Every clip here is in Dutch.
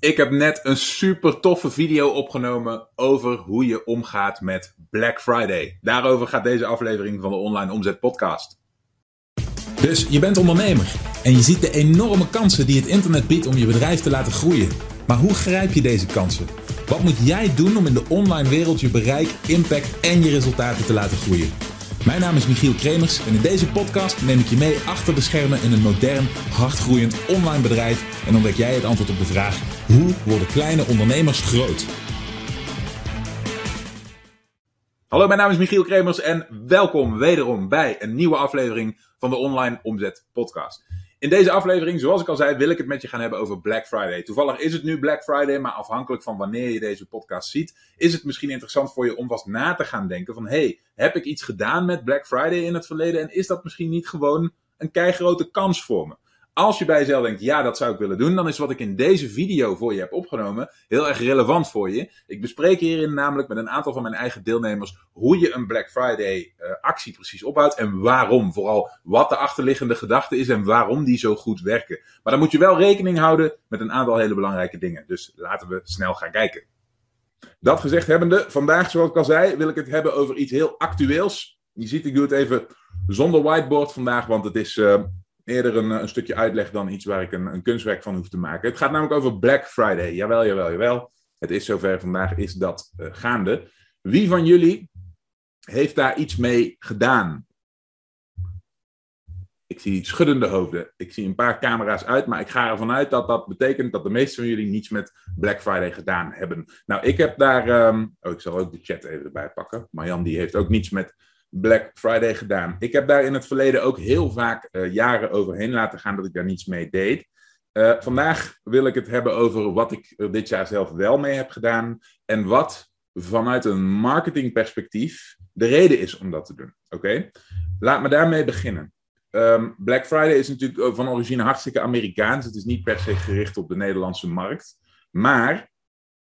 Ik heb net een super toffe video opgenomen over hoe je omgaat met Black Friday. Daarover gaat deze aflevering van de Online Omzet Podcast. Dus je bent ondernemer en je ziet de enorme kansen die het internet biedt om je bedrijf te laten groeien. Maar hoe grijp je deze kansen? Wat moet jij doen om in de online wereld je bereik, impact en je resultaten te laten groeien? Mijn naam is Michiel Kremers en in deze podcast neem ik je mee achter de schermen in een modern, hardgroeiend online bedrijf en ontdek jij het antwoord op de vraag: hoe worden kleine ondernemers groot? Hallo, mijn naam is Michiel Kremers en welkom wederom bij een nieuwe aflevering van de Online Omzet Podcast. In deze aflevering, zoals ik al zei, wil ik het met je gaan hebben over Black Friday. Toevallig is het nu Black Friday, maar afhankelijk van wanneer je deze podcast ziet, is het misschien interessant voor je om vast na te gaan denken van, hey, heb ik iets gedaan met Black Friday in het verleden en is dat misschien niet gewoon een keigrote kans voor me? Als je bij jezelf denkt, ja, dat zou ik willen doen, dan is wat ik in deze video voor je heb opgenomen heel erg relevant voor je. Ik bespreek hierin namelijk met een aantal van mijn eigen deelnemers hoe je een Black Friday uh, actie precies opbouwt en waarom. Vooral wat de achterliggende gedachte is en waarom die zo goed werken. Maar dan moet je wel rekening houden met een aantal hele belangrijke dingen. Dus laten we snel gaan kijken. Dat gezegd hebbende, vandaag, zoals ik al zei, wil ik het hebben over iets heel actueels. Je ziet, ik doe het even zonder whiteboard vandaag, want het is. Uh, eerder een, een, stukje uitleg dan iets waar ik een, een, kunstwerk van hoef te maken. Het gaat namelijk over Black Friday. Jawel, jawel, jawel. Het is zover vandaag, is dat uh, gaande. Wie van jullie heeft daar iets mee gedaan? Ik zie schuddende hoofden. Ik zie een paar camera's uit, maar ik ga ervan uit dat dat betekent dat de meeste van jullie niets met Black Friday gedaan hebben. Nou, ik heb daar. Um... oh, ik zal ook de chat even erbij pakken. Marjan, die heeft ook niets met Black Friday gedaan. Ik heb daar in het verleden ook heel vaak uh, jaren overheen laten gaan dat ik daar niets mee deed. Uh, vandaag wil ik het hebben over wat ik er dit jaar zelf wel mee heb gedaan en wat vanuit een marketingperspectief de reden is om dat te doen. Oké, laat me daarmee beginnen. Um, Black Friday is natuurlijk van origine hartstikke Amerikaans. Het is niet per se gericht op de Nederlandse markt. Maar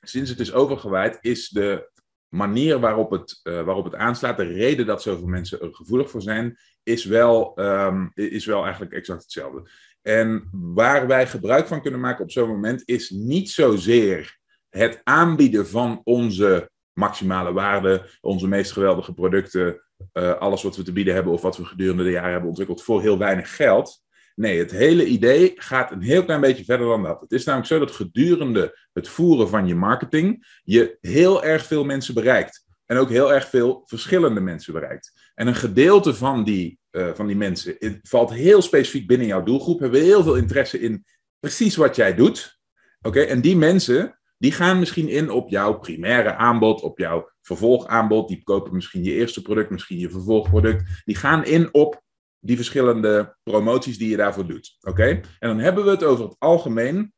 sinds het is overgewaaid, is de manier waarop het, uh, waarop het aanslaat, de reden dat zoveel mensen er gevoelig voor zijn, is wel, um, is wel eigenlijk exact hetzelfde. En waar wij gebruik van kunnen maken op zo'n moment is niet zozeer het aanbieden van onze maximale waarde, onze meest geweldige producten, uh, alles wat we te bieden hebben of wat we gedurende de jaren hebben ontwikkeld voor heel weinig geld. Nee, het hele idee gaat een heel klein beetje verder dan dat. Het is namelijk zo dat gedurende het voeren van je marketing je heel erg veel mensen bereikt. En ook heel erg veel verschillende mensen bereikt. En een gedeelte van die, uh, van die mensen valt heel specifiek binnen jouw doelgroep, hebben heel veel interesse in precies wat jij doet. Oké, en die mensen die gaan misschien in op jouw primaire aanbod, op jouw vervolgaanbod. Die kopen misschien je eerste product, misschien je vervolgproduct. Die gaan in op die verschillende promoties die je daarvoor doet. Oké? En dan hebben we het over het algemeen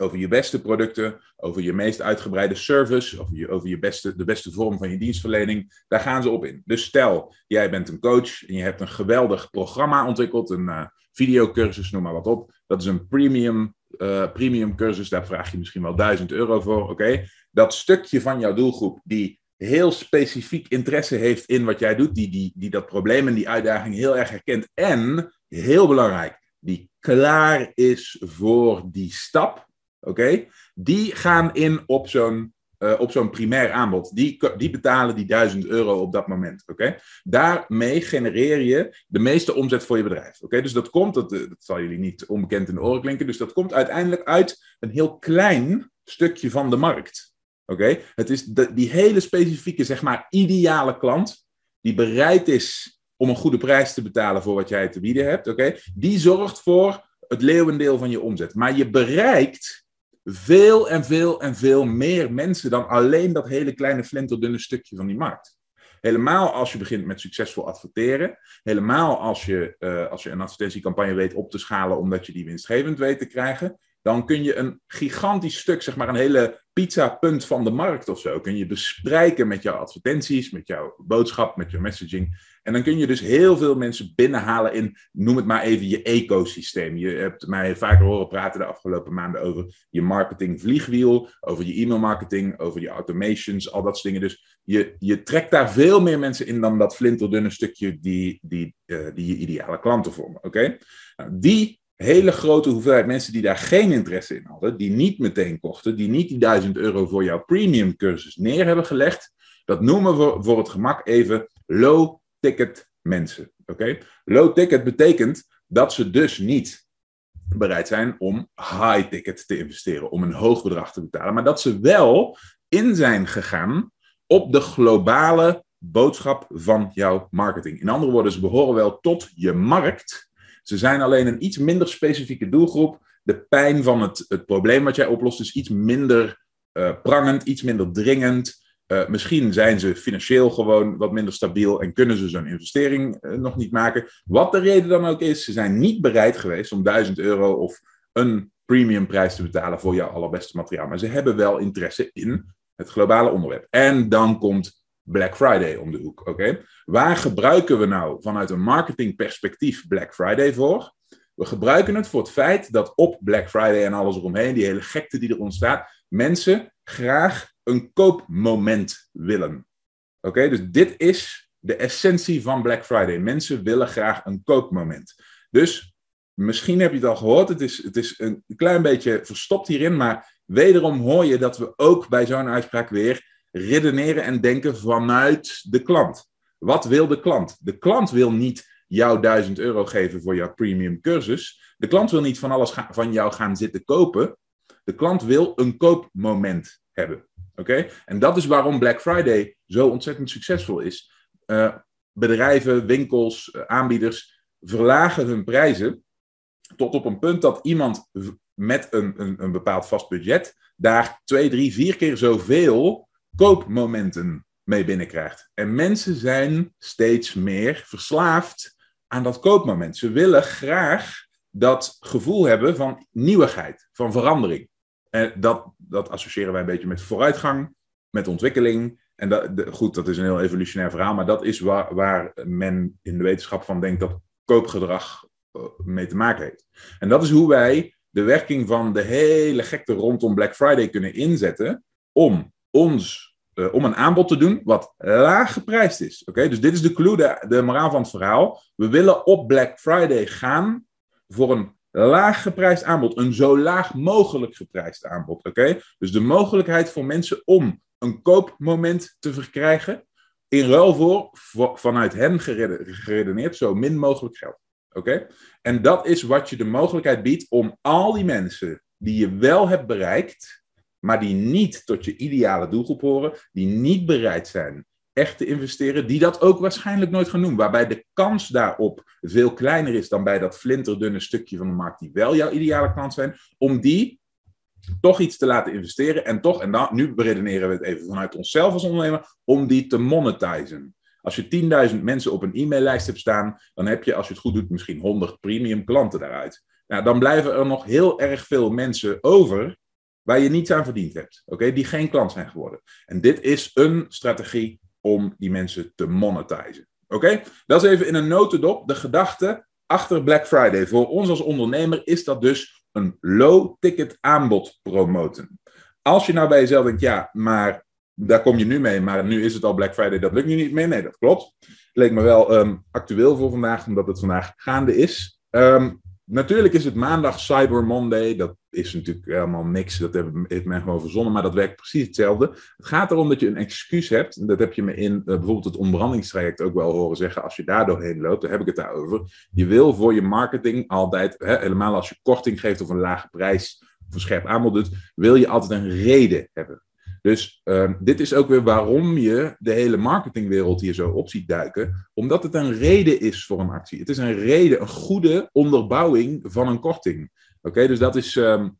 over je beste producten, over je meest uitgebreide service, over, je, over je beste, de beste vorm van je dienstverlening. Daar gaan ze op in. Dus stel, jij bent een coach en je hebt een geweldig programma ontwikkeld, een uh, videocursus, noem maar wat op. Dat is een premium, uh, premium cursus, daar vraag je misschien wel 1000 euro voor. Oké? Dat stukje van jouw doelgroep die heel specifiek interesse heeft in wat jij doet, die, die, die dat probleem en die uitdaging heel erg herkent. En, heel belangrijk, die klaar is voor die stap, oké? Die gaan in op zo'n uh, op zo'n primair aanbod. Die, die betalen die 1000 euro op dat moment. oké? Daarmee genereer je de meeste omzet voor je bedrijf. oké? Dus dat komt, dat, dat zal jullie niet onbekend in de oren klinken, dus dat komt uiteindelijk uit een heel klein stukje van de markt. Oké? Het is die hele specifieke, zeg maar, ideale klant, die bereid is om een goede prijs te betalen voor wat jij te bieden hebt, oké? Die zorgt voor het leeuwendeel van je omzet. Maar je bereikt veel en veel en veel meer mensen dan alleen dat hele kleine flinterdunne stukje van die markt. Helemaal als je begint met succesvol adverteren. Helemaal als je, uh, als je een advertentiecampagne weet op te schalen omdat je die winstgevend weet te krijgen. Dan kun je een gigantisch stuk, zeg maar een hele pizza-punt van de markt of zo. Kun je bespreken met jouw advertenties, met jouw boodschap, met jouw messaging. En dan kun je dus heel veel mensen binnenhalen in, noem het maar even, je ecosysteem. Je hebt mij vaker horen praten de afgelopen maanden over je marketing vliegwiel, over je e-mailmarketing, over je automations, al dat soort dingen. Dus je, je trekt daar veel meer mensen in dan dat flinterdunne stukje die, die, uh, die je ideale klanten vormen. Oké? Nou, die hele grote hoeveelheid mensen die daar geen interesse in hadden, die niet meteen kochten, die niet die 1000 euro voor jouw premium cursus neer hebben gelegd, dat noemen we voor het gemak even low ticket mensen. Oké? Low ticket betekent dat ze dus niet bereid zijn om high ticket te investeren, om een hoog bedrag te betalen, maar dat ze wel in zijn gegaan op de globale boodschap van jouw marketing. In andere woorden, ze behoren wel tot je markt. Ze zijn alleen een iets minder specifieke doelgroep. De pijn van het, het probleem wat jij oplost is iets minder uh, prangend, iets minder dringend. Uh, misschien zijn ze financieel gewoon wat minder stabiel en kunnen ze zo'n investering uh, nog niet maken. Wat de reden dan ook is, ze zijn niet bereid geweest om 1000 euro of een premium prijs te betalen voor jouw allerbeste materiaal. Maar ze hebben wel interesse in het globale onderwerp. En dan komt Black Friday om de hoek. Oké? Waar gebruiken we nou vanuit een marketingperspectief Black Friday voor? We gebruiken het voor het feit dat op Black Friday en alles eromheen, die hele gekte die er ontstaat, mensen graag een koopmoment willen. Oké, dus dit is de essentie van Black Friday. Mensen willen graag een koopmoment. Dus misschien heb je het al gehoord, het is, het is een klein beetje verstopt hierin, maar wederom hoor je dat we ook bij zo'n uitspraak weer redeneren en denken vanuit de klant. Wat wil de klant? De klant wil niet jou 1000 euro geven voor jouw premium cursus. De klant wil niet van alles van jou gaan zitten kopen. De klant wil een koopmoment hebben. Oké? En dat is waarom Black Friday zo ontzettend succesvol is. Uh, bedrijven, winkels, uh, aanbieders verlagen hun prijzen tot op een punt dat iemand met een, een, een bepaald vast budget daar twee, drie, vier keer zoveel koopmomenten mee binnenkrijgt. En mensen zijn steeds meer verslaafd aan dat koopmoment. Ze willen graag dat gevoel hebben van nieuwigheid, van verandering. En dat, dat associëren wij een beetje met vooruitgang, met ontwikkeling. En dat, goed, dat is een heel evolutionair verhaal, maar dat is waar, waar men in de wetenschap van denkt dat koopgedrag eh, mee te maken heeft. En dat is hoe wij de werking van de hele gekte rondom Black Friday kunnen inzetten om ons uh, om een aanbod te doen wat laag geprijsd is. Oké, Dus dit is de clue, de, de moraal van het verhaal. We willen op Black Friday gaan voor een laag geprijsd aanbod. Een zo laag mogelijk geprijsd aanbod. Oké, Dus de mogelijkheid voor mensen om een koopmoment te verkrijgen. In ruil voor, vanuit hen geredeneerd, zo min mogelijk geld. Oké? En dat is wat je de mogelijkheid biedt om al die mensen die je wel hebt bereikt maar die niet tot je ideale doelgroep horen, die niet bereid zijn echt te investeren, die dat ook waarschijnlijk nooit gaan doen. Waarbij de kans daarop veel kleiner is dan bij dat flinterdunne stukje van de markt die wel jouw ideale klant zijn, om die toch iets te laten investeren en toch, en dan, nu beredeneren we het even vanuit onszelf als ondernemer, om die te monetizen. Als je 10.000 mensen op een e-maillijst hebt staan, dan heb je, als je het goed doet, misschien 100 premium klanten daaruit. Nou, dan blijven er nog heel erg veel mensen over waar je niets aan verdiend hebt, oké, die geen klant zijn geworden. En dit is een strategie om die mensen te monetizen. Oké, dat is even in een notendop. De gedachte achter Black Friday voor ons als ondernemer is dat dus een low-ticket aanbod promoten. Als je nou bij jezelf denkt, ja, maar daar kom je nu mee, maar nu is het al Black Friday, dat lukt nu niet meer. Nee, dat klopt. Leek me wel um, actueel voor vandaag, omdat het vandaag gaande is. Um, Natuurlijk is het maandag Cyber Monday. Dat is natuurlijk helemaal niks. Dat heeft men gewoon verzonnen, maar dat werkt precies hetzelfde. Het gaat erom dat je een excuus hebt. Dat heb je me in uh, bijvoorbeeld het ontbrandingstraject ook wel horen zeggen. Als je daar doorheen loopt, daar heb ik het daarover. Je wil voor je marketing altijd, hè, helemaal als je korting geeft of een lage prijs een scherp aanbod doet, wil je altijd een reden hebben. Dus uh, dit is ook weer waarom je de hele marketingwereld hier zo op ziet duiken. Omdat het een reden is voor een actie. Het is een reden, een goede onderbouwing van een korting. Oké, dus dat is um,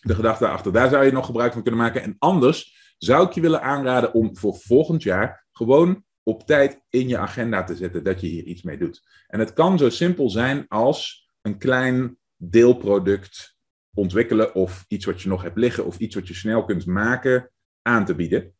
de gedachte daarachter. Daar zou je nog gebruik van kunnen maken. En anders zou ik je willen aanraden om voor volgend jaar gewoon op tijd in je agenda te zetten dat je hier iets mee doet. En het kan zo simpel zijn als een klein deelproduct ontwikkelen of iets wat je nog hebt liggen of iets wat je snel kunt maken aan te bieden.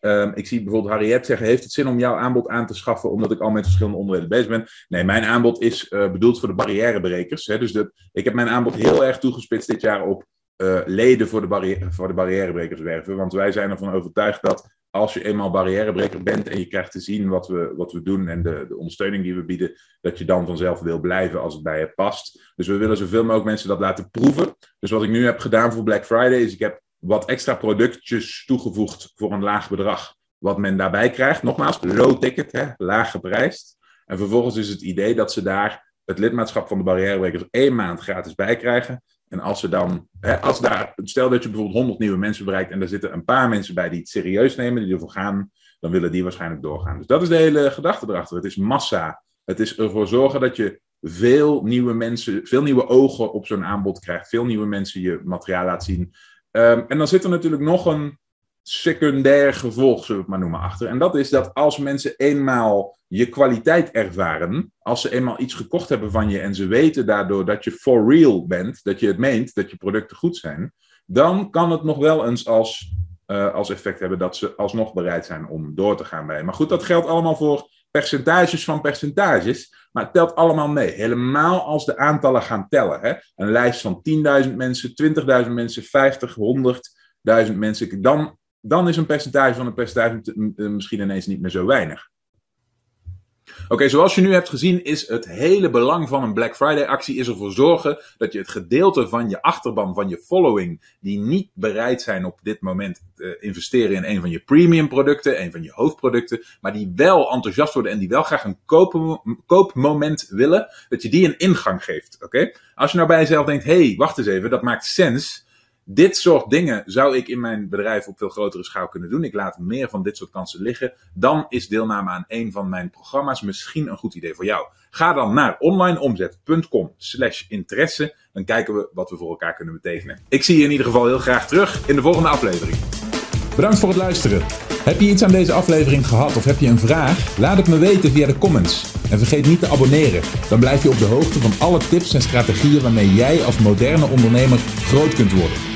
Um, ik zie bijvoorbeeld Harriet zeggen: Heeft het zin om jouw aanbod aan te schaffen omdat ik al met verschillende onderdelen bezig ben? Nee, mijn aanbod is uh, bedoeld voor de barrièrebrekers. Hè? Dus ik heb mijn aanbod heel erg toegespitst dit jaar op uh, leden voor de, barrière, voor de barrièrebrekers. Want wij zijn ervan overtuigd dat als je eenmaal barrièrebreker bent en je krijgt te zien wat we, wat we doen en de, de ondersteuning die we bieden, dat je dan vanzelf wil blijven als het bij je past. Dus we willen zoveel mogelijk mensen dat laten proeven. Dus wat ik nu heb gedaan voor Black Friday is ik heb wat extra productjes toegevoegd voor een laag bedrag. Wat men daarbij krijgt, nogmaals, low ticket, hè, laag geprijsd. En vervolgens is het idee dat ze daar het lidmaatschap van de barrièrebrekers één maand gratis bij krijgen. En als ze dan, hè, als daar, stel dat je bijvoorbeeld 100 nieuwe mensen bereikt en er zitten een paar mensen bij die het serieus nemen, die ervoor gaan, dan willen die waarschijnlijk doorgaan. Dus dat is de hele gedachte erachter. Het is massa. Het is ervoor zorgen dat je veel nieuwe mensen, veel nieuwe ogen op zo'n aanbod krijgt, veel nieuwe mensen je materiaal laat zien. Um, en dan zit er natuurlijk nog een secundair gevolg, zullen we het maar noemen, achter. En dat is dat als mensen eenmaal je kwaliteit ervaren, als ze eenmaal iets gekocht hebben van je en ze weten daardoor dat je for real bent, dat je het meent, dat je producten goed zijn, dan kan het nog wel eens als, uh, als effect hebben dat ze alsnog bereid zijn om door te gaan bij. Maar goed, dat geldt allemaal voor percentages van percentages, maar telt allemaal mee. Helemaal als de aantallen gaan tellen. Hè? Een lijst van 10.000 mensen, 20.000 mensen, 50, 100.000 mensen, dan dan is een percentage van een percentage misschien ineens niet meer zo weinig. Oké, zoals je nu hebt gezien is het hele belang van een Black Friday actie is ervoor zorgen dat je het gedeelte van je achterban, van je following, die niet bereid zijn op dit moment te investeren in een van je premium producten, een van je hoofdproducten, maar die wel enthousiast worden en die wel graag een koopmoment willen, dat je die een ingang geeft. Oké? Als je nou bij jezelf denkt, hé, hey, wacht eens even, dat maakt sens dit soort dingen zou ik in mijn bedrijf op veel grotere schaal kunnen doen. Ik laat meer van dit soort kansen liggen. Dan is deelname aan een van mijn programma's misschien een goed idee voor jou. Ga dan naar onlineomzet.com slash interesse. Dan kijken we wat we voor elkaar kunnen betekenen. Ik zie je in ieder geval heel graag terug in de volgende aflevering. Bedankt voor het luisteren. Heb je iets aan deze aflevering gehad of heb je een vraag? Laat het me weten via de comments. En vergeet niet te abonneren. Dan blijf je op de hoogte van alle tips en strategieën waarmee jij als moderne ondernemer groot kunt worden.